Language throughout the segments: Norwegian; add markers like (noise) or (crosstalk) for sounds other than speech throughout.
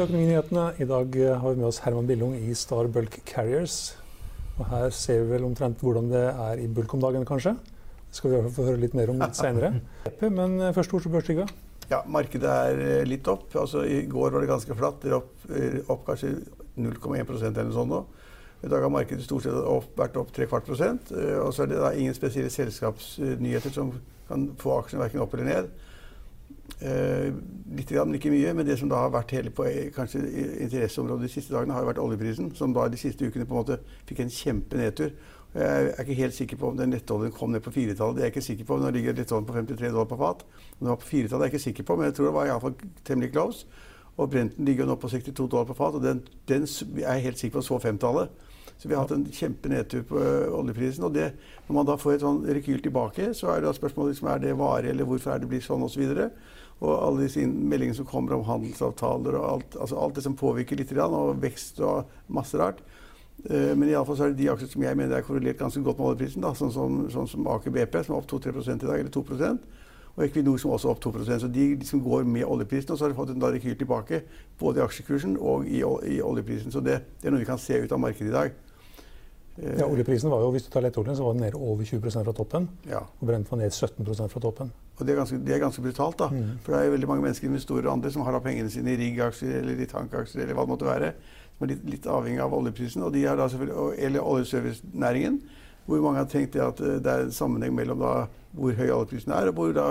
til Økonominyhetene. I dag har vi med oss Herman Billung i Star Bulk Carriers. Og her ser vi vel omtrent hvordan det er i bulk om dagen, kanskje. Det skal vi i hvert fall få høre litt mer om litt seinere. (laughs) Men eh, først ord til børs, Ja, markedet er eh, litt opp. Altså, I går var det ganske flatt. Det er opp, eh, opp kanskje 0,1% eller noe sånt nå. I dag har markedet stort sett opp, vært opp tre kvart prosent. Og så er det da ingen spesielle selskapsnyheter som kan få aksjene verken opp eller ned. Eh, litt, men ikke mye. Men det som da har vært hele på, eh, kanskje interesseområdet de siste dagene, har vært oljeprisen. Som da de siste ukene på en måte fikk en kjempe nedtur. Jeg er ikke helt sikker på om den nettoljen kom ned på firetallet. Det er jeg ikke sikker på. Nå ligger nettoljen på 53 dollar på fat. Om det var på firetallet er jeg ikke sikker på, men jeg tror det var iallfall temmelig close. Og Brenten ligger nå på 62 dollar på fat, og den, den er jeg helt sikker på så femtallet. Så vi har hatt en kjempe nedtur på oljeprisen. Og det, når man da får et sånn rekyl tilbake, så er det da spørsmålet liksom, er det varig, eller hvorfor er det blitt sånn, osv. Og, og alle disse meldingene som kommer om handelsavtaler og alt, altså alt det som påvirker litt, og vekst og masse rart. Eh, Men i alle fall så er det de aksjer som jeg mener er korrelert ganske godt med oljeprisen. Da, sånn, som, sånn som Aker BP, som er opp 2-3 i dag, eller 2% og Equinor som også er opp 2% Så de liksom går med oljeprisen. Og så har de fått en rekyl tilbake, både i aksjekursen og i, i oljeprisen. Så det, det er noe vi kan se ut av markedet i dag. Eh, Ja, oljeprisen var jo, Hvis du tar lettoljen, så var den ned over 20% fra toppen. ja. Og Brent var ned 17% fra toppen. Og det er, ganske, det er ganske brutalt, da. Mm. For det er veldig mange mennesker, investorer og andre, som har da pengene sine i riggaksjer eller i tankaksjer eller hva det måtte være, som er litt, litt avhengig av oljeprisen. Og de har da selvfølgelig, eller oljeservicenæringen, hvor mange har tenkt det at eh, det er en sammenheng mellom da hvor høy oljeprisen er, og hvor da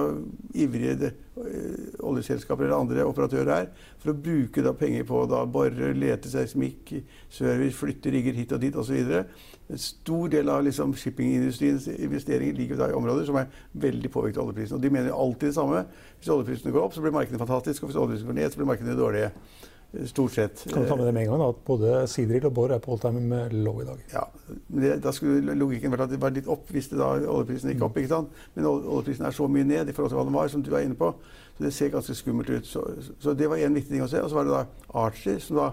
ivrige eh, oljeselskaper eller andre operatører er, for å bruke da penger på å bore, lete seismikk, service, flytte rigger hit og dit osv. En stor del av liksom, shippingindustriens investeringer ligger i områder som er veldig påvirket av oljeprisen. Og de mener alltid det samme. Hvis oljeprisene går opp, så blir markedene fantastiske. Og hvis oljeprisene går ned, så blir markedene dårlige. Eh, Stort sett. Kan du ta med det med en gang da, at Både Sidril og Borr er på all time low i dag. Ja, det, Da skulle logikken vært at det var litt opp hvis det da oljeprisen gikk opp. ikke sant? Men oljeprisen er så mye ned i forhold til hva den var, som du er inne på. Så det ser ganske skummelt ut. Så, så det var en viktig ting å se. Og så var det da Archer, som da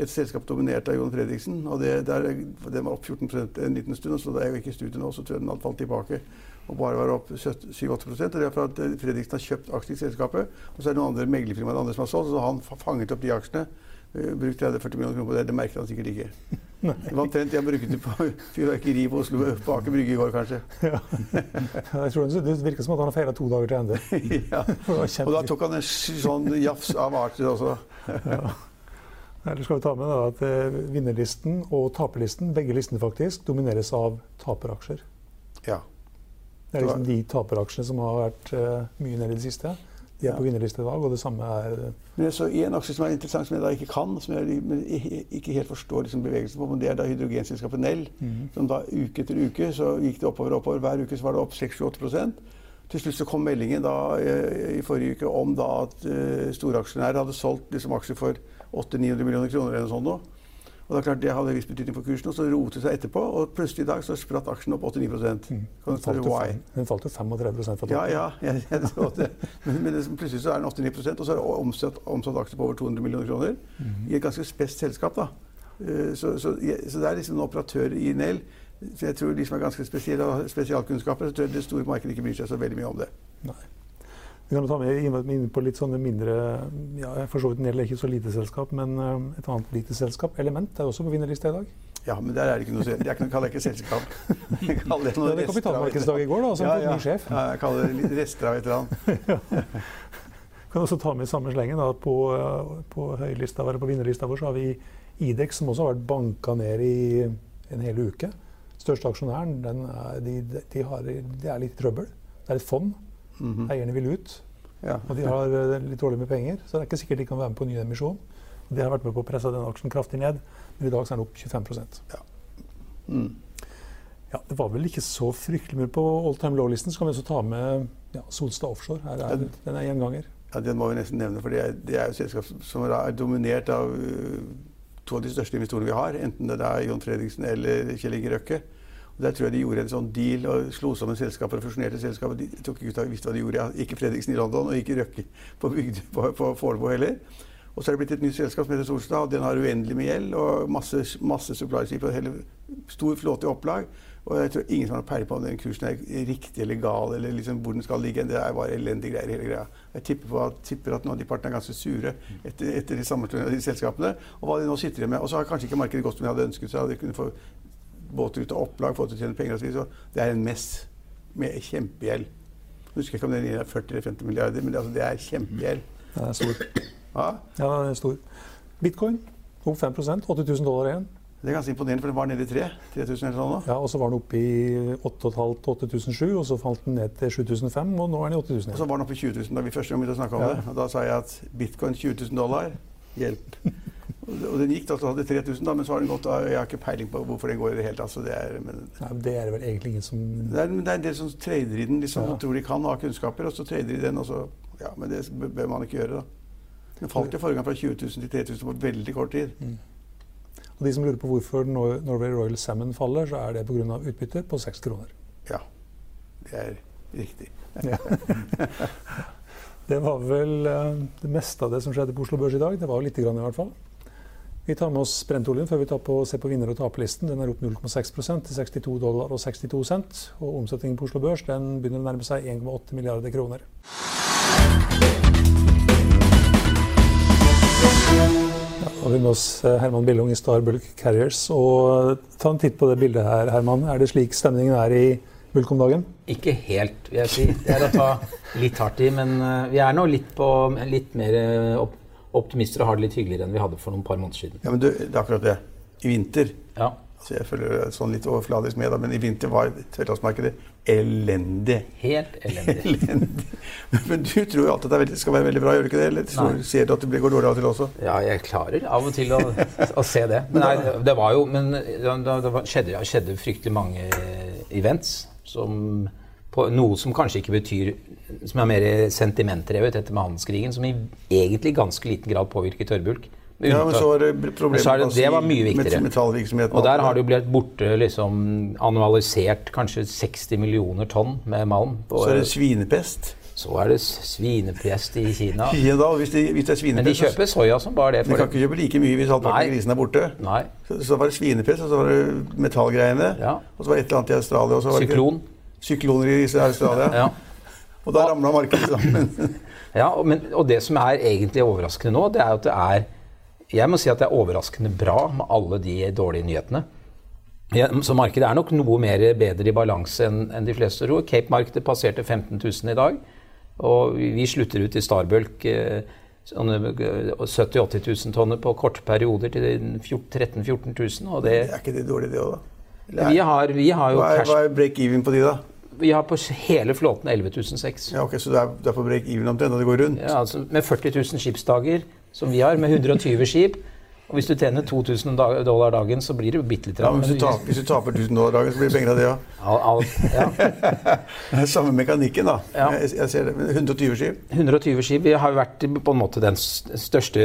et selskap dominert av Jon Fredriksen. og det, der, Den var opp 14 en liten stund, og så da jeg gikk i studio nå, så tror jeg den hadde falt tilbake og bare var opp 7-8 og Det er for at eh, Fredriksen har kjøpt aksjer i selskapet. Og så er det noen andre meglerfirmaer andre som har solgt, så han fanget opp de aksjene. eh, Brukt 30-40 millioner kroner på det. Det merket han sikkert ikke. (laughs) Det var omtrent jeg brukte på (laughs) fyrverkeri på Oslo på Aker Brygge i går, kanskje. (laughs) Jeg tror det, virker som at han har feira to dager til ende. ja. Og da tok han en sånn jafs av Archer også. Ja. Eller skal vi ta med da, at eh, vinnerlisten og taperlisten, begge listene faktisk, domineres av taperaksjer. Ja. Det er liksom de taperaksjene som har vært eh, mye nede i det siste. De er på vinnerlista i dag, og det samme er eh, Men jeg så en aksje som er interessant, som jeg da ikke kan, som jeg ikke helt forstår liksom bevegelsen på, men det er da hydrogenselskapet Nell. Som da uke etter uke så gikk det oppover og oppover. Hver uke så var det opp 6-8 Til slutt så kom meldingen da eh, i forrige uke om da at uh, storaksjonærer hadde solgt liksom aksjer for 800-900 millioner kroner eller noe sånt. nå. Og det er klart det hadde viss betydning for kursen, og så rotet det seg etterpå. Og plutselig i dag så spratt aksjen opp 89 Kan du den falt, jo why? fem, falt jo 35 fra toppen. Ja, ja. (laughs) Jeg, jeg det. Men, men det, plutselig så er den 89% og så er det omsatt, omsatt aksjer på over 200 millioner kroner. I et ganske spesst selskap, da. Eh, Så, så, så det er liksom en operatør i Nel. Så jeg tror de som er ganske spesielle spesialkunnskaper, så tror jeg det store markedet ikke bryr seg så veldig mye om det. Nei. Vi kan ta med inn- på litt sånne mindre ja, For så vidt Nell er ikke så lite selskap, men eh, et annet lite selskap, Element, er også på vinnerlista i dag. Ja, men der er det ikke noe Jeg kaller det ikke selskap. (laughs) Jeg kaller det noe det kapitalmarkedsdag i går, da, som ja, ja. ny sjef. Ja, jeg kaller det rester av et eller annet. (laughs) kan også ta med i samme slengen da, på, på høylista, eller på vinnerlista vår så har vi Idex, som også har vært banka ned i en hel uke. Største aksjonæren er, de, de, har, de er litt i trøbbel. Det er et fond. Mm -hmm. Eierne vil ut. Ja. Og de har eh, litt dårlig med penger, så det er ikke sikkert de kan være med på en ny emisjon. Det har vært med på å presse den aksjen kraftig ned. Men i dag så er den opp 25 ja. Mm. ja. Det var vel ikke så fryktelig mye på all time low-listen. Så kan vi også ta med ja, Solstad Offshore. Her er, den er gjenganger. Ja, Den må vi nesten nevne. for Det er, det er jo selskap som er dominert av uh, to av de største investorene vi har. Enten det er John Fredriksen eller Kjell Inge Røkke. Der tror jeg de gjorde en sånn deal og slo sammen selskaper og fusjonerte selskaper. De tok ikke ut av visste hva de gjorde. Ikke Fredriksen i London og ikke Røkke på, på, på Fornebu heller. Og så er det blitt et nytt selskap som heter Solstad. Den har uendelig med gjeld og masse, masse supply-skip og hele stor flåte i opplag. Og jeg tror ingen som har peiling på om den kursen er riktig eller gal, eller liksom hvor den skal ligge. Det er bare elendige greier, hele greia. Jeg tipper, at, tipper at noen av de partene er ganske sure etter, etter de sammenslåingene av de selskapene. Og hva de nå sitter med. Og så har kanskje ikke markedet gått som de hadde ønsket seg. De kunne få båter ut av opplag, fått til å tjene penger osv. Det er en mess med kjempegjeld. Jeg husker ikke om den er 40 eller 50 milliarder, men det, altså, det er kjempegjeld. Det er stor. Ja, ja den er stor. Bitcoin opp 5 80 000 dollar igjen. Det er ganske imponerende, for den var nede i 3 3000 eller sånn. Ja, og så var den oppe i 8500-8007, og så falt den ned til 7005, og nå er den i 8000. Og så var den oppe i 20 000 da vi første gang begynte å snakke om ja. det. Og da sa jeg at bitcoin 20 000 dollar, hjelp. Og den gikk da så hadde 3000, da, men så har den gått og Jeg har ikke peiling på hvorfor den går i det hele tatt. Så det er, men, Nei, det er vel egentlig ingen som Det er, det er en del som trader i den, liksom, ja. tror de kan ha kunnskaper, og så trader de den, og så Ja, men det bør man ikke gjøre, da. Den falt jo forrige gang fra 20 000 til 3000 på veldig kort tid. Mm. Og De som lurer på hvorfor Norway Royal Salmon faller, så er det pga. utbytte på 6 kroner. Ja, det er riktig. (laughs) det var vel uh, det meste av det som skjedde på Oslo Børs i dag. Det var litt grann i hvert fall. Vi tar med oss brentoljen før vi tar på, ser på vinner- og taperlisten. Den er opp 0,6% til 62 dollar og 62 cent. Og omsetningen på Oslo Børs den begynner å nærme seg 1,8 milliarder kroner. Da har vi med oss eh, Herman Billung i Starbulk Carriers. Og ta en titt på det bildet her, Herman. Er det slik stemningen er i Bulk om dagen? Ikke helt, vil jeg si. Det er å ta litt hardt i. Men eh, vi er nå litt, på, litt mer eh, optimister og har det litt hyggeligere enn vi hadde for noen par måneder siden. Ja, men du, det er akkurat det. I vinter ja. altså Jeg følger sånn litt overfladisk med, da, men i vinter var tverrlandsmarkedet elendig. Helt elendig. (laughs) elendig. Men du tror jo alltid at det skal være veldig bra, gjør du ikke det? Eller tror, ser du at det går dårlig av og til også? Ja, jeg klarer av og til å, å se det. Men nei, det var jo Men det, det skjedde, det skjedde fryktelig mange events som på noe som kanskje ikke betyr Som er mer sentimentdrevet etter med handelskrigen, som i egentlig ganske liten grad påvirker tørrbulk. Ja, men så var det problemet så det, det var mye viktigere. Og der har det jo blitt borte liksom annualisert kanskje 60 millioner tonn med malm. så er det svinepest? Så er det svinepest i Kina. (laughs) Ja, da, hvis, de, hvis det er Men de kjøper soya som bare det. de kan ikke kjøpe like mye hvis halvparten av grisene er borte. Nei. Så, så, var det svinepest, og så var det metallgreiene. Ja. Og så var det et eller annet i Australia. Syklon. Sykloner i Australia. ja. Og da ramla markedet sammen. (laughs) ja, men, og det som er egentlig overraskende nå, det er at det er jeg må si at det er overraskende bra med alle de dårlige nyhetene. Ja, så markedet er nok noe mer bedre i balanse enn en de fleste tror. Cape-markedet passerte 15 000 i dag. Og vi slutter ut i Starbulk eh, 70 000-80 000 tonner på korte perioder til 13 000-14 000. Og det, er ikke det dårlige, det òg, da? Vi har, vi har hva, er, hva er break-even på de, da? Vi har på hele flåten 11.006. Ja, ok, Så du er, det er på break-even omtrent når det går rundt? Ja, altså Med 40 000 skipsdager som vi har, med 120 skip. Og hvis du tjener 2000 dollar dagen, så blir det jo bitte litt. Ja, men hvis du, taper, hvis du taper 1000 dollar dagen, så blir det penger av det òg. Ja. (laughs) Samme mekanikken, da. Ja. Jeg, jeg, ser det. 120 skip? 120 skip. Vi har jo vært på en måte den største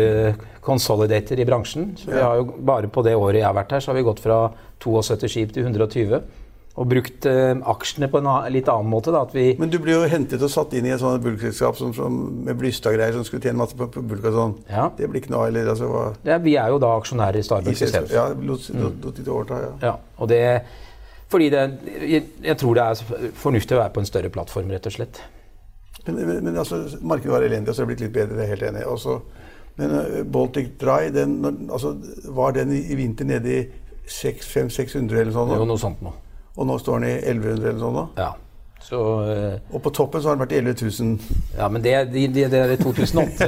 consolidator i bransjen. Så vi har jo, bare på det året jeg har vært her, så har vi gått fra 72 skip til 120 og brukt uh, aksjene på en litt annen måte. Da, Men du blir jo hentet og satt inn i et sånt bulkselskap som, som, med Blystad-greier som skulle tjene masse på, på bulk og sånn. Ja. Det blir ikke noe eller, altså, hva... ja, Vi er jo da aksjonærer i Starbucks Systems. Ja, lot, lot, lot de overta, ja. ja. Og det, fordi det, jeg, jeg, tror det er fornuftig å være på en større plattform, rett og slett. Men, men, men altså, markedet var elendig, og så er det blitt litt bedre, det er helt enig. Også, men uh, Baltic Dry, den, altså, var den i, i vinter nede i 500-600 eller sånn. Jo, noe sånt noe. Og nå står den i 1100 eller sånn. nå. Ja. Så, eh, Og på toppen så har den vært i 11 000. ja, men det, det, det, det er 2008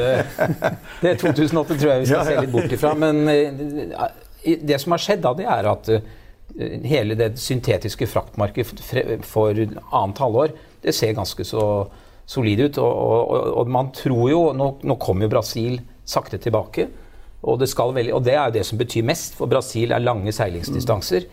(laughs) Det er 2008 tror jeg vi skal Ja, ja. se litt bort ifra. Men eh, det som har skjedd da, det er at eh, hele det syntetiske fraktmarkedet for annet halvår, det ser ganske så solid ut. Og, og, og man tror jo Nå, nå kommer jo Brasil sakte tilbake. Og det, skal veldig, og det er jo det som betyr mest, for Brasil er lange seilingsdistanser.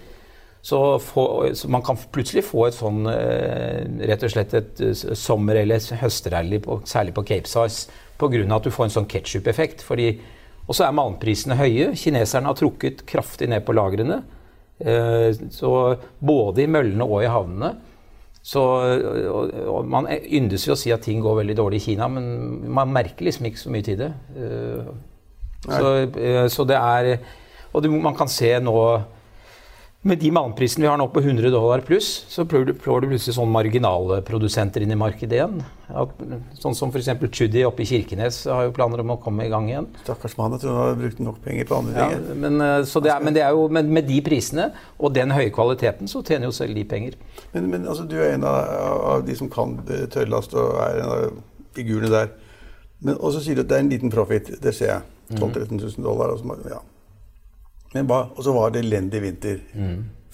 Så, få, så man kan plutselig få et sånn eh, rett og slett et eh, sommer- eller høstrally, særlig på Cape Size, pga. at du får en sånn ketsjup-effekt. Og så er malmprisene høye. Kineserne har trukket kraftig ned på lagrene. Eh, så både i møllene og i havnene. Så, og, og man yndes jo å si at ting går veldig dårlig i Kina, men man merker liksom ikke så mye til det. Så, så det er Og det, man kan se nå med de malmprisene vi har nå på 100 dollar pluss, så får du, plutselig sånn marginalprodusenter inn i markedet igjen. At, sånn som f.eks. Chuddy oppe i Kirkenes har jo planer om å komme i gang igjen. Stakkars mann, jeg tror han har brukt nok penger på andre Ja, ting. men, eh, så det er, men det jo med, med de prisene og den høye kvaliteten, så tjener jo selv de penger. Men, men altså, du er en av, av de som kan eh, tørrlast og er en av figurene der. Men, og så sier du at det er en liten profit. Det ser jeg. Mm. 12 000-13 000 dollar. Og så, må- ja. Men ba, og så var det elendig vinter.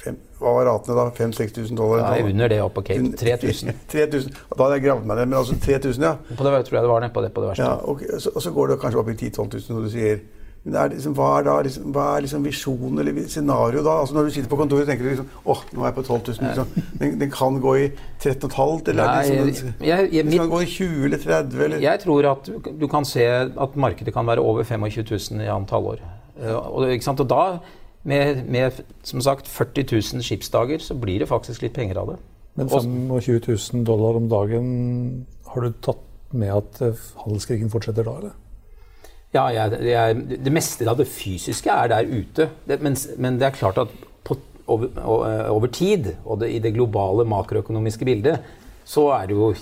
Fem, hva var ratene da? 5000-6000 dollar? Nei, Ja, under det oppe på Cape. 3000. 3000. Og Da hadde jeg gravd meg ned, men altså 3000, ja. På det tror jeg det var nede på det på det verste. ja og, så, og så går det kanskje opp i 10 000-12 000, som du sier. Men er liksom, hva er da liksom, hva er liksom visjonen eller scenarioet scenario da? Altså Når du sitter på kontoret, tenker du liksom åh, nå er jeg på 12 000. Liksom. Den, den kan gå i 13,5 eller er det Nei, liksom, jeg- jeg- den kan gå i 20 eller 30 eller Jeg tror at du- kan se at markedet kan være over 25 000 i annet halvår. Eh, Og, og da, med, med som sagt 40 000 skipsdager, så blir det faktisk litt penger av det. Men 25 000 dollar om dagen, har du tatt med at eh, handelskrigen fortsetter da, eller? Ja, jeg, jeg, det meste av det fysiske er der ute. Det, men, men det er klart at på, over, over tid, og det, i det globale makroøkonomiske bildet, så er det jo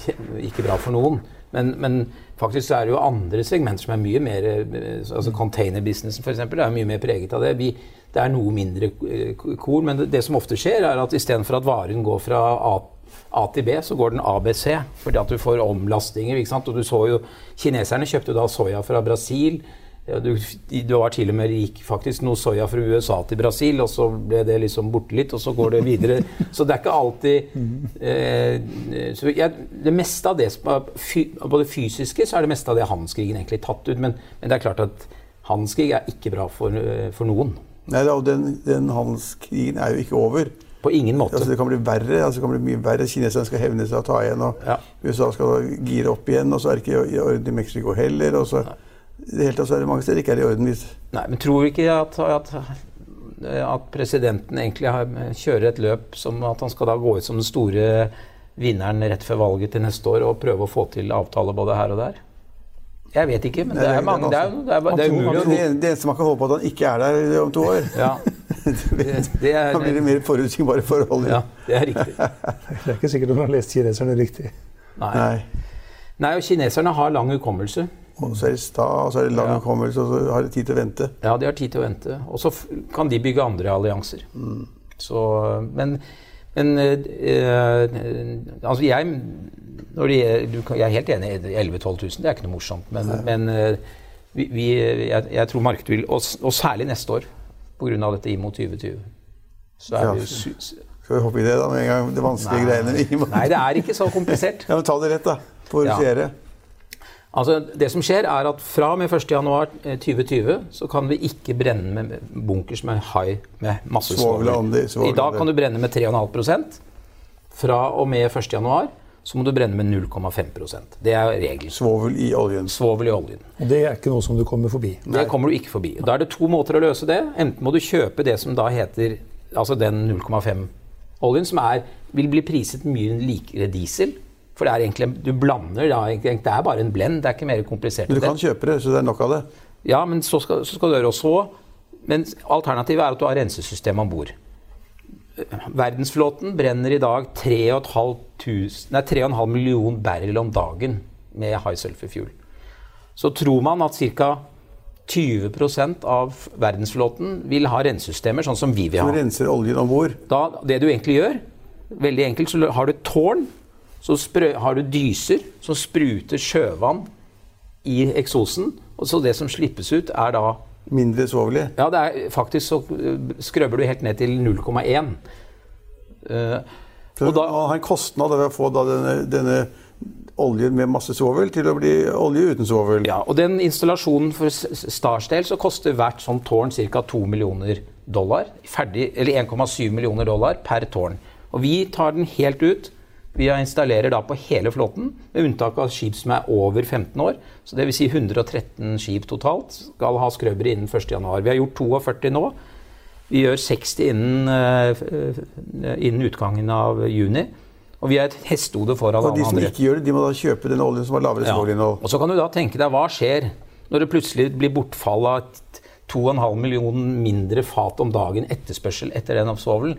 ikke bra for noen. Men, men faktisk er det jo andre segmenter som er mye mer eh, altså Containerbusinessen f.eks. er mye mer preget av det. Vi, det er noe mindre eh, korn, men det, det som ofte skjer, er at istedenfor at varen går fra A A til B, så går den ABC, fordi at du får omlastinger. ikke sant? Og du så jo, Kineserne kjøpte da soya fra Brasil. Ja, Du, du var til og med gikk faktisk noe soya fra USA til Brasil, og så ble det liksom borte litt, og så går det videre. (laughs) Så det er ikke alltid eh, så jeg, Det meste av det som er Både fysiske så er det meste av det handelskrigen egentlig tatt ut, men, men det er klart at handelskrig er ikke bra for, eh, for noen. Nei, og den, den handelskrigen er jo ikke over. På ingen måte. Altså, det kan bli verre. altså det kan bli mye verre. Kineserne skal hevne seg og ta igjen. og Ja. USA skal gire opp igjen, og så er det ikke i orden i Mexico heller. og så i det hele tatt så er det mange steder ikke er i orden. hvis Nei, men tror du ikke at, at, at presidenten egentlig har, kjører et løp som at han skal da gå ut som den store vinneren rett før valget til neste år og prøve å få til avtale både her og der? Jeg vet ikke, men det er er, mange, det er, det er, det er det, umulig å tro. det eneste man kan håpe på, at han ikke er der om to år. ja. (laughs) det, det er, Da blir det mer forutsigbare forhold. ja, det er riktig. (laughs) Det er ikke sikkert om han har lest kineserne riktig. Nei. Nei. Nei, og kineserne har lang hukommelse. Og så er det sta, og så er det lang Ja. hukommelse, og så har de tid til å vente. Ja, de har tid til å vente. Og så kan de bygge andre allianser. Så, men men eh, altså jeg, når de, du, jeg er helt enig. 11 000-12 000 det er ikke noe morsomt. Men, men eh, vi, vi, jeg, jeg tror markedet vil Og, og særlig neste år, pga. dette IMO 2020. Så er Ja. det jo Skal vi hoppe i det da med en gang? Det vanskelige greiene. Nei, det er ikke så komplisert. (laughs) Ja, men Ta det rett, da. Forutsiere. Altså, det som skjer er at Fra og med 1.1.2020 så kan vi ikke brenne med bunkers med high med masse Svovel, I dag kan du brenne med 3,5% Fra og med 1.1 så må du brenne med 0,5% Det er regelen. Svovel i oljen. Svovel i oljen. Og det er ikke noe som du kommer forbi. Det kommer du ikke forbi. Da er det to måter å løse det. Enten må du kjøpe det som da heter altså den 0,5-oljen, som er, vil bli priset mye likere diesel. For det er egentlig, du blander egentlig- det er bare en blend, det er ikke mer komplisert. Men du det. kan kjøpe det, så det er nok av det. Ja, men så skal, så skal du gjøre også Men alternativet er at du har rensesystem om bord. Verdensflåten brenner i dag 3,5 tusen- nei, 3,5 million barrel om dagen med high sulfur fuel. Så tror man at ca. 20% av verdensflåten vil ha rensesystemer sånn som vi vil Som Så renser oljen om bord. Det du egentlig gjør, veldig enkelt, så har du et tårn, så har du dyser som spruter sjøvann i eksosen. Og så det som slippes ut, er da Mindre sovelig. Ja, det er faktisk så øh, du helt ned til 0,1. Uh, Og da- Han har en kostnad ved å få denne, denne oljen med masse svovel til å bli olje uten svovel. Ja, og den installasjonen for Stars del så koster hvert sånt tårn ca. 2 millioner dollar. Ferdig, eller 1,7 millioner dollar per tårn. Og vi tar den helt ut. Vi installerer da på hele flåten, med unntak av skip som er over 15 år. Så Dvs. Si 113 skip totalt skal ha skrøbere innen 1.1. Vi har gjort 42 nå. Vi gjør 60 innen, eh, eh, innen utgangen av juni. Og vi er et hestehode foran alle Og de som andre. ikke gjør det, de må da kjøpe den oljen som har lavere Ja. svovelinnhold. Og så kan du da tenke deg hva skjer når det plutselig blir bortfall av 2,5 millioner mindre fat om dagen etterspørsel etter den svovelen,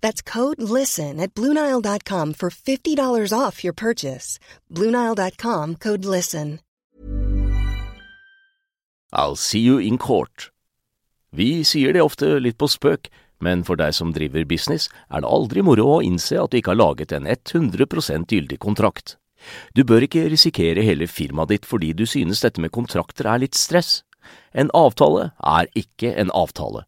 That's code LISTEN at Bluenile.com for $50 off your purchase. Bluenile.com code LISTEN. I'll see you in court. Vi sier det ofte litt på spøk, men for deg som driver business, er det aldri moro å innse at du ikke har laget en 100% gyldig kontrakt. Du bør ikke risikere hele firmaet ditt fordi du synes dette med kontrakter er litt stress. En avtale er ikke en avtale.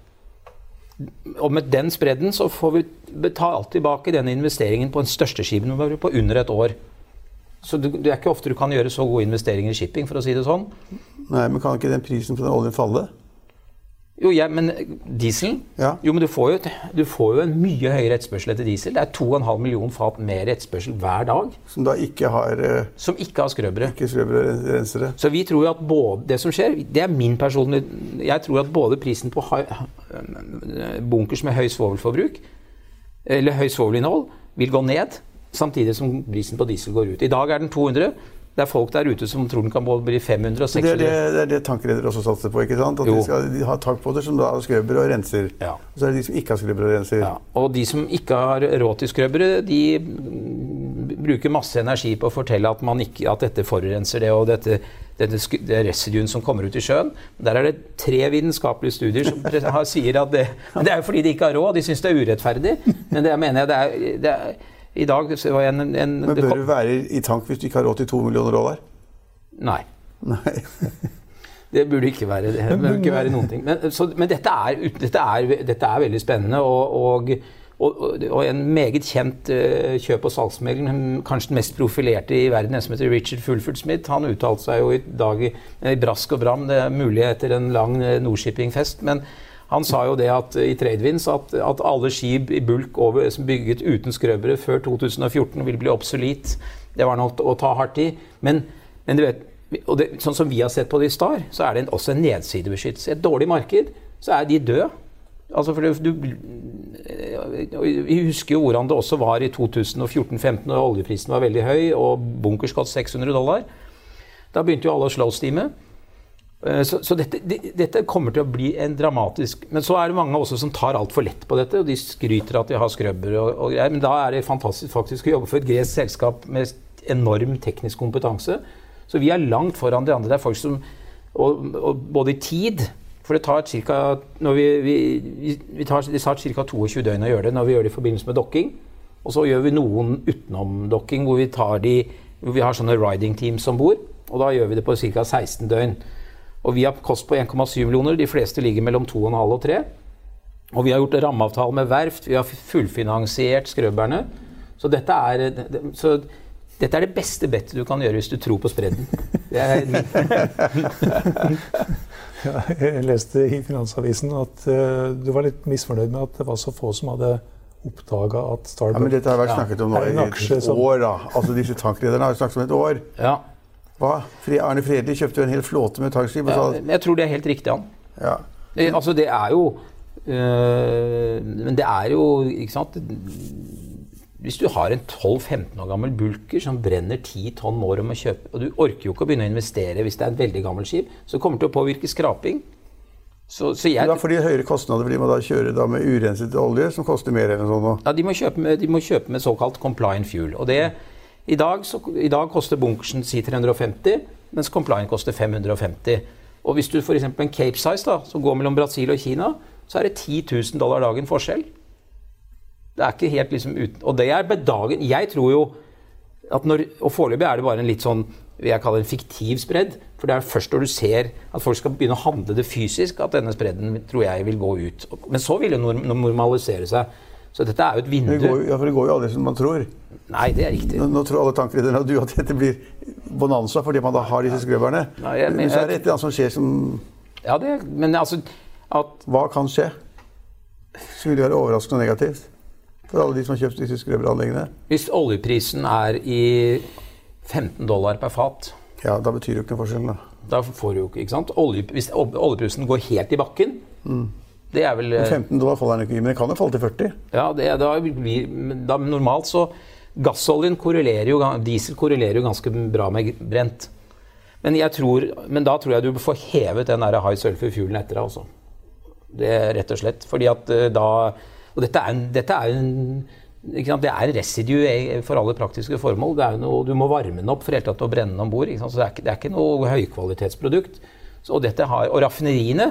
Og med den spredden så får vi betalt tilbake den investeringen på den største skipen vår på under et år. Så det er ikke ofte du kan gjøre så gode investeringer i shipping, for å si det sånn. Nei, men kan ikke den prisen for den oljen falle? Jo, ja, men dieselen Ja. Jo, men du får jo, du får jo en mye høyere etterspørsel etter diesel. Det er 2,5 millioner fat mer etterspørsel hver dag Som da ikke har eh, som ikke har skrøbere. ikke skrubber og rensere? Så vi tror jo at både Det som skjer, det er min personlige Jeg tror at både prisen på bunkers med høy svovelforbruk, eller høy svovelinnhold, vil gå ned, samtidig som prisen på diesel går ut. I dag er den 200. Det er folk der ute som tror den kan både bli 500 og 600. Det er det, det, er det tankredere også satser på. ikke sant? At Jo. de skal de har tankbåter som da skrubber og renser. Ja. Og så er det de som ikke har skrubber og renser. Ja, og de som ikke har råd til skrøbbere, de bruker masse energi på å fortelle at, man ikke, at dette forurenser det, og dette, dette det residuen som kommer ut i sjøen. Der er det tre vitenskapelige studier som har- sier at det (laughs) Det er jo fordi de ikke har råd, de syns det er urettferdig. Men det mener jeg det er, det er I dag var jeg en, en Men det bør kom- du være i tank hvis du ikke har råd til to millioner dollar? Nei. Nei. (laughs) Det burde ikke være det. burde ikke være noen ting. Men, så, men dette, er, dette, er, dette er veldig spennende. Og, og, og, en meget kjent eh, kjøp- og salgsmegler, kanskje den mest profilerte i verden, en som heter Richard Fulford Smith, han uttalte seg jo i dag i, i brask og bram. Det er mulig etter en lang eh, Nordshipping-fest. men han sa jo det at i Tradewinds at, at alle skip i bulk over, som bygget uten skrøbere før 2014 vil bli obsolet. Det var noe å ta hardt i. Men, men du vet, det, sånn som vi har sett på det i Star, så er det en, også en nedsidebeskyttelse. Et dårlig marked så er de døde. Altså for du, vi husker jo hvordan det også var i 2014-2015 da oljeprisen var veldig høy og bunkers kost 600 dollar. Da begynte jo alle å slowsteame. Eh, Så, så dette, det- dette kommer til å bli en dramatisk Men så er det mange også som tar altfor lett på dette. og De skryter at de har skrubber og, og greier. Men da er det fantastisk faktisk å jobbe for et gresk selskap med enorm teknisk kompetanse. Så vi er langt foran de andre. Det er folk som og, og både i tid For det tar ca. Vi, vi, vi tar, det tar ca. 22 døgn å gjøre det når vi gjør det i forbindelse med dokking. Og så gjør vi noen utenom dokking hvor vi tar de hvor vi har sånne riding teams om bord. Og da gjør vi det på ca. 16 døgn. Og vi har kost på 1,7 millioner. De fleste ligger mellom 2,5 og 3. Og vi har gjort rammeavtale med verft. Vi har fullfinansiert skrøbberne. Så dette er, så dette er det beste bettet du kan gjøre hvis du tror på spredden. (laughs) ja, jeg leste i Finansavisen at uh, du var litt misfornøyd med at det var så få som hadde oppdaga at Starbucks ja, Men dette har vært snakket om nå i et år. da. Altså Disse tankrederne har snakket om et år. Ja. Hva? Arne Fredli kjøpte jo en hel flåte med tankskip. Ja, jeg tror det er helt riktig, han. Ja. Det, altså, det er jo øh, Men det er jo Ikke sant Hvis du har en 12-15 år gammel bulker som brenner 10 tonn år om å kjøpe Og du orker jo ikke å begynne å investere hvis det er et veldig gammelt skip, så kommer det til å påvirke skraping. Så, så jeg, da får de høyere kostnader fordi man da kjører da med urenset olje, som koster mer enn sånn? Ja, de må, kjøpe med, de må kjøpe med såkalt compliant fuel. Og det, i, dag, så, I dag koster bunkersen si 350, mens compliant koster 550. Og hvis du f.eks. en Cape Size da, som går mellom Brasil og Kina, så er det 10 000 dollar dagen forskjell. Det er ikke helt liksom uten Og det er bedagen Jeg tror jo at når Og foreløpig er det bare en litt sånn vil jeg kalle en fiktiv spredd. For det er først når du ser at folk skal begynne å handle det fysisk, at denne spredden tror jeg vil gå ut. Men så vil det normalisere seg. Så dette er jo et vindu. Det går, ja, for det går jo aldri som man tror. Nei, det er riktig. Nå, nå tror alle tankrederne og du at dette blir bonanza fordi man da har disse skrøverne. Nei, jeg, men, så er det et eller annet som skjer som Ja, det, men altså at Hva kan skje? Som vil være overraskende og negativt for alle de som har kjøpt disse skrøveranleggene? Hvis oljeprisen er i 15 dollar per fat. Ja, Da betyr det jo ikke noe forskjell. Da Da får du jo ikke, ikke sant? Olje, hvis oljeprisen går helt i bakken mm. Det er vel 15 dollar faller den ikke men den kan jo falle til 40. Ja, det, da, da Normalt så Gassoljen korrelerer jo, diesel korrelerer jo ganske bra med brent. Men, tror, men da tror jeg du får hevet den der high sulfur fuelen etter deg også. Det er rett og slett. Fordi at eh, da Og dette er en, dette er en det er residue for alle praktiske formål. Noe, du må varme den opp for helt tatt å brenne den om bord. Så det er, ikke, det er, ikke, noe høykvalitetsprodukt. Så, og, har, og, raffineriene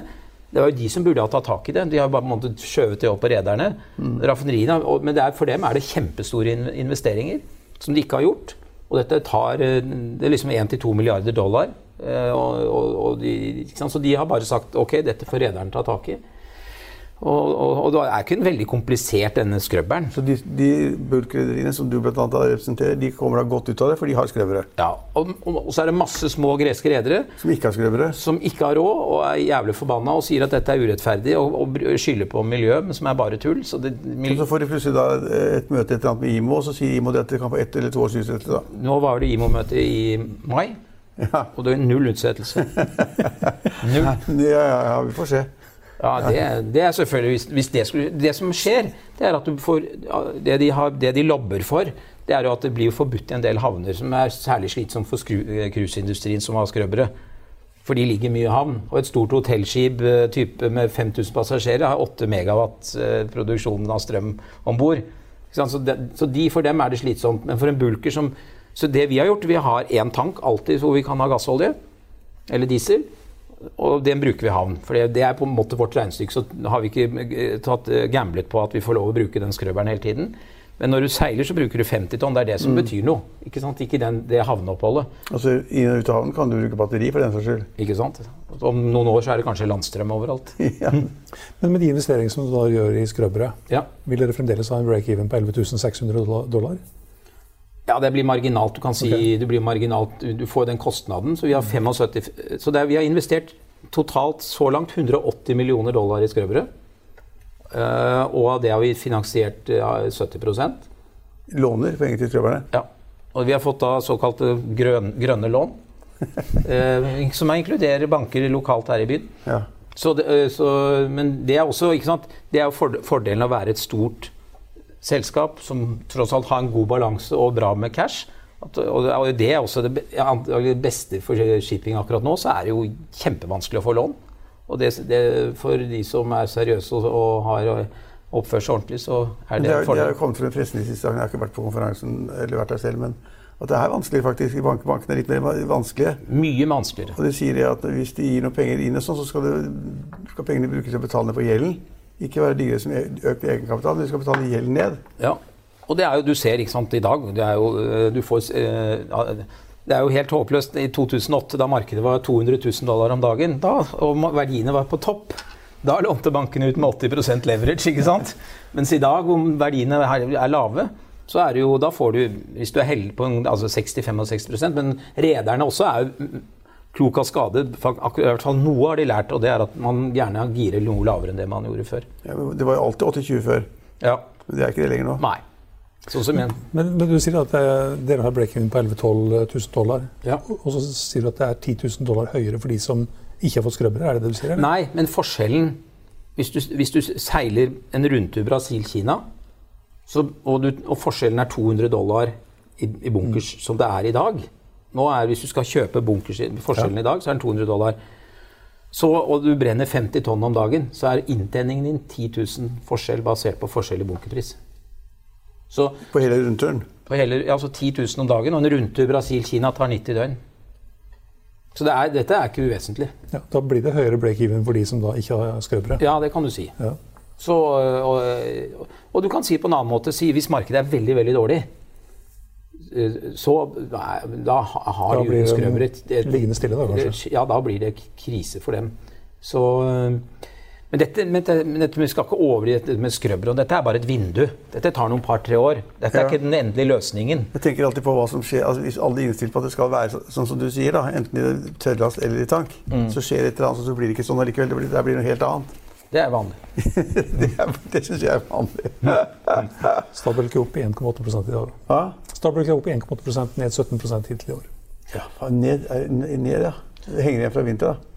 det var jo de som burde ha tatt tak i det. De har bare måttet skjøvet det opp på rederne. Mm. Raffineriene, men er, for dem er det kjempestore investeringer som de ikke har gjort. Og dette tar eh, det er liksom 1-2 milliarder dollar. Og, og, og de, så de har bare sagt ok, dette får rederne ta tak i. Og, og, og, det er ikke en veldig komplisert, denne skrøbberen. Så de, de bulkrederiene som du annet representerer, de kommer da godt ut av det, for de har skrøbbere? Ja, og, og, så er det masse små greske redere som ikke har skrøbbere? Som ikke har råd, og er jævlig forbanna og sier at dette er urettferdig, og, skylder på miljøet, men som er bare tull. Så, det, mil så får de plutselig da et møte et eller annet med IMO, og så sier IMO at det kan få ett eller to års utsettelse? Nå var det IMO-møte i mai, ja. og det er null utsettelse. (laughs) null. Ja, ja, ja, vi får se. Ja, det, det, er selvfølgelig hvis, hvis det, skulle, det, som skjer, det er at du får det de, har, det de lobber for, det er jo at det blir forbudt i en del havner, som er særlig slitsomt for cruiseindustrien, som har skrøbbere. For de ligger mye i havn. Og et stort hotellskip eh, type med 5000 passasjerer har 8 megawatt eh, produksjon av strøm om bord. Så, så de, for dem er det slitsomt. Men for en bulker som Så det vi har gjort, vi har én tank alltid hvor vi kan ha gassolje eller diesel og den bruker vi i havn. For det er på en måte vårt regnestykke. Så har vi ikke eh, tatt eh, gamblet på at vi får lov å bruke den skrøbberen hele tiden. Men når du seiler, så bruker du 50 tonn. Det er det som mm. betyr noe. Ikke sant? Ikke den, det havneoppholdet. Altså Inn og ut av havnen kan du bruke batteri for den saks skyld. Ikke sant. Om noen år så er det kanskje landstrøm overalt. (laughs) ja. Men med de investeringene som du da gjør i skrøbere, ja. vil dere fremdeles ha en break-even på 11 600 dollar? Ja, det blir marginalt. Du kan si okay. det blir marginalt. Du får den kostnaden. Så vi har 75 Så er, vi har investert totalt så langt 180 millioner dollar i skrøvere. Uh, og av det har vi finansiert uh, 70% Låner penger til skrøverne? Ja. Og vi har fått da såkalte grøn, grønne lån. uh, (laughs) som inkluderer banker lokalt her i byen. Ja. Så det, uh, så, men det er også ikke sant, det er jo fordelen av å være et stort selskap som tross alt har en god balanse og bra med cash. At, og det er også det, det, beste for shipping akkurat nå, så er det jo kjempevanskelig å få lån. Og det, det, for de som er seriøse og, og har oppført seg ordentlig, så er det en fordel. Det har kommet frem pressen de siste dagene. Jeg har ikke vært på konferansen eller vært der selv, men at det er vanskelig faktisk. bank, Bankene er litt mer vanskelige. Mye vanskeligere. Og de sier det at hvis de gir noen penger inn, og sånn, så skal, det, skal pengene brukes til å betale ned på gjelden. Ikke være digre som økt egenkapital, men de skal betale gjelden ned. Ja, og det er jo, du ser ikke sant, i dag det er jo, eh, du får, eh, det er jo helt håpløst. I 2008, da markedet var 200 000 dollar om dagen, da, og verdiene var på topp, da lånte bankene ut med 80 leverage. ikke sant? Mens i dag, hvor verdiene er lave, så er det jo, da får du, hvis du er heldig på altså 60-65 Men rederne også er jo klok av skade. I hvert fall noe har de lært, og det er at man gjerne girer noe lavere enn det man gjorde før. Ja, det var jo alltid 80-20 før. Ja. Men det er ikke det lenger nå. Nei. Sånn som igjen. Men, men, du sier at det, dere har break-in på 11 000-12 000 dollar. Ja. Og så sier du at det er 10 000 dollar høyere for de som ikke har fått skrøbbere? Er det det du sier? Eller? Nei, men forskjellen Hvis du, hvis du seiler en rundtur Brasil-Kina, og, og, forskjellen er 200 dollar i, i bunkers, mm. som det er i dag nå er, Hvis du skal kjøpe bunkers forskjellen ja. i dag, så er den 200 dollar. Så, og du brenner 50 tonn om dagen, så er inntjeningen din 10 000 forskjell basert på forskjell i bunkerpris. Så, på hele rundturen? På hele, altså 10 000 om dagen. Og en rundtur Brasil-Kina tar 90 døgn. Så det er, dette er ikke uvesentlig. Ja, da blir det høyere break-even for de som da ikke har skrøpere? Ja, det kan du si. Ja. Så, og, og, du kan si på en annen måte si hvis markedet er veldig, veldig dårlig, så da har da de skrøvere Liggende stille, da kanskje? Ja, da blir det krise for dem. Så men dette, men dette, men dette, vi skal ikke overdrive dette med skrøbber. Dette er bare et vindu. Dette tar noen par-tre år. Dette er ja. ikke den endelige løsningen. Jeg tenker alltid på hva som skjer, altså Hvis alle er innstilt på at det skal være sånn som du sier, da, enten i tørrlast eller i tank, mm. så skjer det et eller annet, så blir det ikke sånn allikevel. Det blir, det blir noe helt annet. Det er vanlig. (laughs) det er, det syns jeg er vanlig. Stabelk er opp i 1,8 i dag. Hva? Stabelk er opp i 1,8 ned 17 hittil i år. Ja, ned, ned, ja. Det henger igjen fra vinter, da.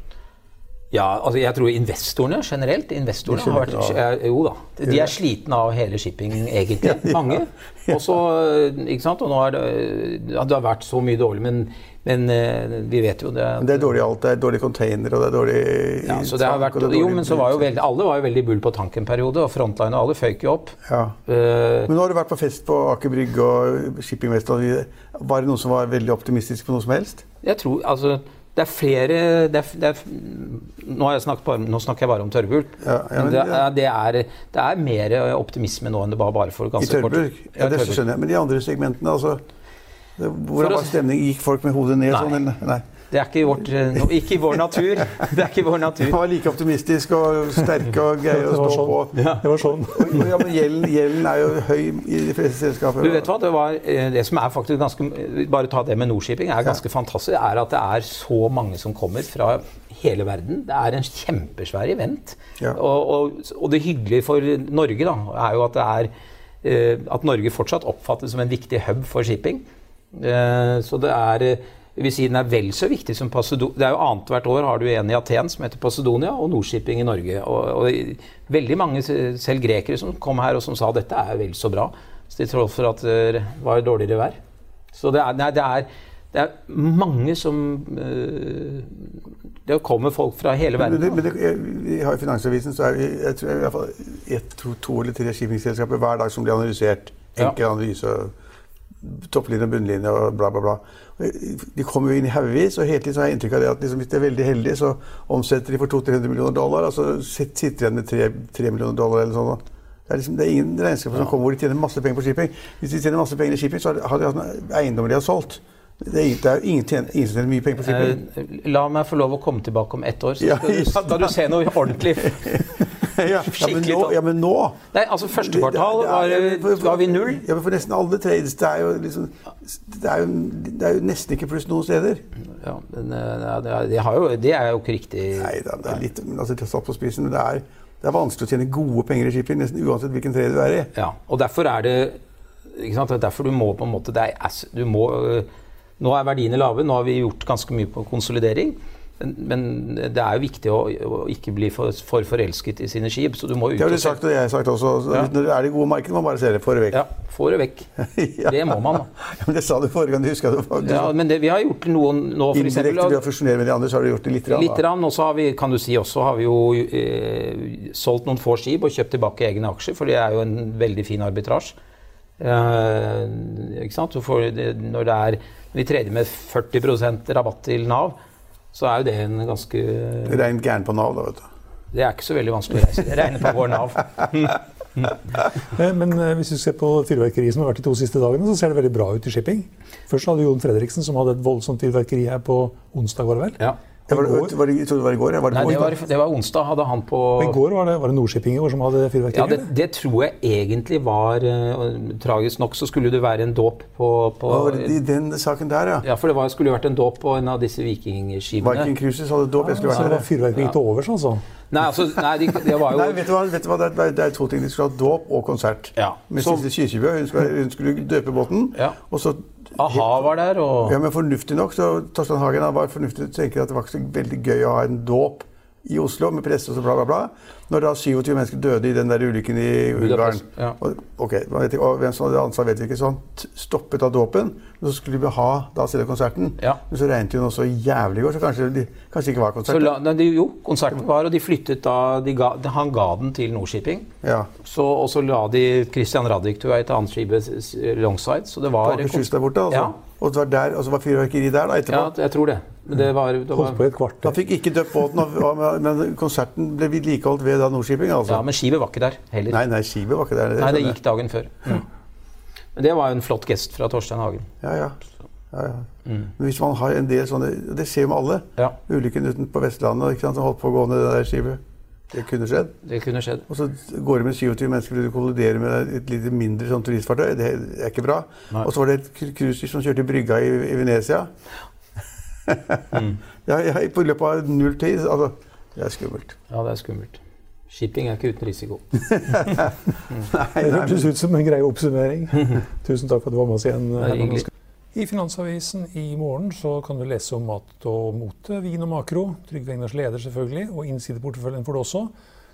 Ja, altså jeg tror investorene generelt investorene har vært, Jo da. De er slitne av hele shipping, egentlig. (laughs) Mange. Også, ikke sant? Og nå har det, det har vært så mye dårlig, men, men eh, vi vet jo det. Det er dårlig alt. Det er dårlig container, og det er dårlig ja, så det har vært, Jo, men så var jo veldig, alle var jo veldig bull på tank en periode, og Frontline og alle føyk jo opp. Ja. Uh, men nå har du vært på fest på Aker Brygge og Shipping West. Var det noen som var veldig optimistisk på noe som helst? Jeg tror, altså det er flere det er, det er, nå, bare, nå, snakker jeg bare om tørrbulk. Ja, ja, men det, er, det, er, det, er, mer optimisme nå enn det var bare for ganske kort tid. Ja, det skjønner jeg. Men de andre segmentene, altså Hvordan var stemningen? Gikk folk med hodet ned nei. sånn? Nei. Det er ikke vårt, eh, ikke i vår natur. Det er ikke vår natur. Han var like optimistisk og sterk og greier (laughs) å stå sånn. på. Ja. Det var sånn. ja, men gjelden, gjelden, er jo høy i de fleste selskaper. Du vet hva, Det, var, eh, det som er faktisk ganske Bare ta det med Nordshipping, er ganske ja. fantastisk. er at det er så mange som kommer fra hele verden. Det er en kjempesvær event. Ja. Og, og, og, det hyggelige for Norge da, er jo at det er eh, at Norge fortsatt oppfattes som en viktig hub for shipping. Så det er vil si den er vel så viktig som Pasedonia. Det er jo Annethvert år har du en i Aten som heter Pasedonia, og Nordshipping i Norge. Og, og, veldig mange, selv grekere, som kom her og som sa dette er vel så bra, til tross for at det var dårligere vær. Så det er, nei, det er, det er mange som øh, Det kommer folk fra hele verden. Men, men, men det, I Finansavisen så er det jeg tror, i hvert fall et, to, to eller tre shippingselskaper hver dag som blir analysert. Enkel ja. analyse. Topplinje og bunnlinje og bla, bla, bla. De kommer jo inn i haugevis, og hele tiden så har jeg inntrykk av det at liksom, hvis de er veldig heldige, så omsetter de for 200-300 millioner dollar, og så sitter de igjen med 3, 3 millioner dollar eller sånn. Det er, liksom, det er ingen regnskaper som kommer hvor de tjener masse penger på shipping. Hvis de tjener masse penger i shipping, så har de hatt en eiendom de har solgt. Det er, det er ingen, tjener, ingen, som tjener mye penger på shipping. Eh, la meg få lov å komme tilbake om ett år, så skal, (laughs) ja, ja, da du ser noe ordentlig. (laughs) ja, men nå, ja, men nå Nei, altså Første kvartal var, var vi null. Ja, men For nesten alle trades det er jo, liksom, det er jo, det er jo nesten ikke pluss noen steder. Ja, men eh, det, er, jo, det er jo ikke riktig Nei da, det er litt altså, satt på spissen, men det er, det er vanskelig å tjene gode penger i shipping, nesten uansett hvilken trade du er i. Ja, og derfor er det ikke sant, derfor du må på en måte er, du må, øh, Nå er verdiene lave, nå har vi gjort ganske mye på konsolidering. Men det er jo viktig å, å ikke bli for, for, forelsket i sine skip. så du må ut Det har du sagt, og jeg har sagt også. Ja. Når det er det gode markedet, må man bare se det. Få det vekk. Ja, få det vekk. (laughs) ja. Det må man. (laughs) Ja, men Det sa du forrige gang. du husker det. Du, ja, men det, Vi har gjort noen nå, for Indirekte ved å fusjonere med de andre, så har du gjort det litt. Rann, litt rann, og så har vi kan du si, også har vi jo eh, solgt noen få skip og kjøpt tilbake egne aksjer, for det er jo en veldig fin arbitrasje. Eh, ikke sant? For, det, når det er vi tredje med 40% rabatt til Nav, så er jo det en ganske er gæren på Nav, da, vet du. Det er ikke så veldig vanskelig å reise. Det på vår Nav. Eh, Men eh, hvis du ser på fyrverkeriet som har vært de to siste dagene, så ser det veldig bra ut i shipping. Først hadde Jon Fredriksen som hadde et voldsomt fyrverkeri her på onsdag, var det vel? Ja. Ja, var, var det, jeg trodde det var i går? Ja. Var det, Nei, det var, det var onsdag. Hadde han på Men I går var det, var det Nordshipping som hadde Ja, det, det tror jeg egentlig var eh, Tragisk nok så skulle det være en dåp på, på det I den saken der, ja. Ja, for det var, skulle jo vært en dåp på en av disse vikingskipene. Viking Cruises hadde dåp. Jeg skulle Så det vært var der. fyrverkeri til overs, altså? Nei, altså, nei, de, det var jo Nei, vet du hva? Vet du hva? Det, er, det er to ting. De skulle ha dåp og konsert. Ja. Med Så- Sissel Kyrkjebø hun hun skulle døpe båten. Ja. Og så A-ha var der, og Ja, men fornuftig nok, så Torstein Hagen var fornuftig til å tenke at det var ikke så veldig gøy å ha en dåp i Oslo med presse og så bla, bla, bla. Når da 27 mennesker døde i den der ulykken i Ungarn. Ja. Og, ok, man vet ikke, og Hvem som hadde ansvar, vet vi ikke. Så han stoppet da dåpen. Men så skulle vi ha da selve konserten. Ja. Men så regnet det jo så jævlig i går, så kanskje det ikke var konsert. la, nei, Jo, konserten var, og de flyttet da de ga, de, Han ga den til Nordshipping. Ja. Så, og så la de Christian Radich til et annet skip, Longside. Så det var var Akershus der borte, altså. Ja. Og det var der, og så var fyrverkeri der da, etterpå. Ja, jeg tror det. Men det var, det Holdt på et kvart et Da kvarter. fikk ikke døpt båten, og- men konserten ble vedlikeholdt ved da Nordshipping. altså. Ja, men skipet var ikke der heller. Nei, nei, skipet var ikke der. Nei, det gikk dagen før. Mm. Men det var jo en flott gest fra Torstein Hagen. Ja, ja. ja, ja. Men hvis man har en del sånne Det skjer med alle. Ja, Ulykken uten på Vestlandet ikke sant, som holdt på å gå ned det der skipet. Det kunne skjedd. det kunne skjedd. Og så går det med 27 mennesker og du kolliderer med et litt mindre sånn turistfartøy. Det er ikke bra. Nei. Og så var det et cru- cruiseskip som kjørte i brygga i, i Venezia. (laughs) ja, ja, på løpet av null tid. Altså, det er skummelt. Ja, det er skummelt. Shipping er ikke uten risiko. (laughs) Det hørtes ut som en grei oppsummering. (laughs) Tusen takk for at du var med oss igjen. Oskar. I Finansavisen i morgen så kan du lese om mat og mote, vin og makro. Trygve Egners leder selvfølgelig, og innsideporteføljen får du også.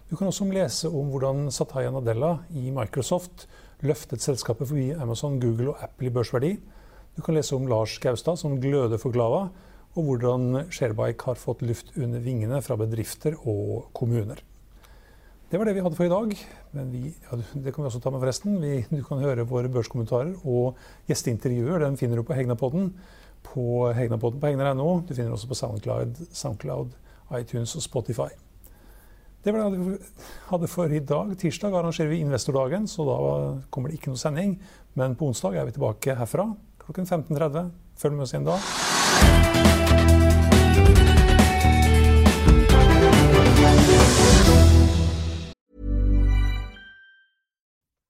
Du kan også lese om hvordan Sataya Nadella i Microsoft løftet selskapet forbi Amazon, Google og Apple i børsverdi. Du kan lese om Lars Gaustad som gløder for Glava, og hvordan Sharebike har fått luft under vingene fra bedrifter og kommuner. Det var det vi hadde for i dag. Men vi, ja, det kan vi også ta med forresten. Vi, du kan høre våre børskommentarer og gjesteintervjuer. Den finner du på Hegnapodden på Hegnapodden på hegnar.no. Du finner også på SoundCloud, SoundCloud, iTunes og Spotify. Det var det vi hadde for i dag. Tirsdag arrangerer vi Investordagen, så da kommer det ikke noe sending. Men på onsdag er vi tilbake herfra klokken 15.30. Følg med oss igjen da.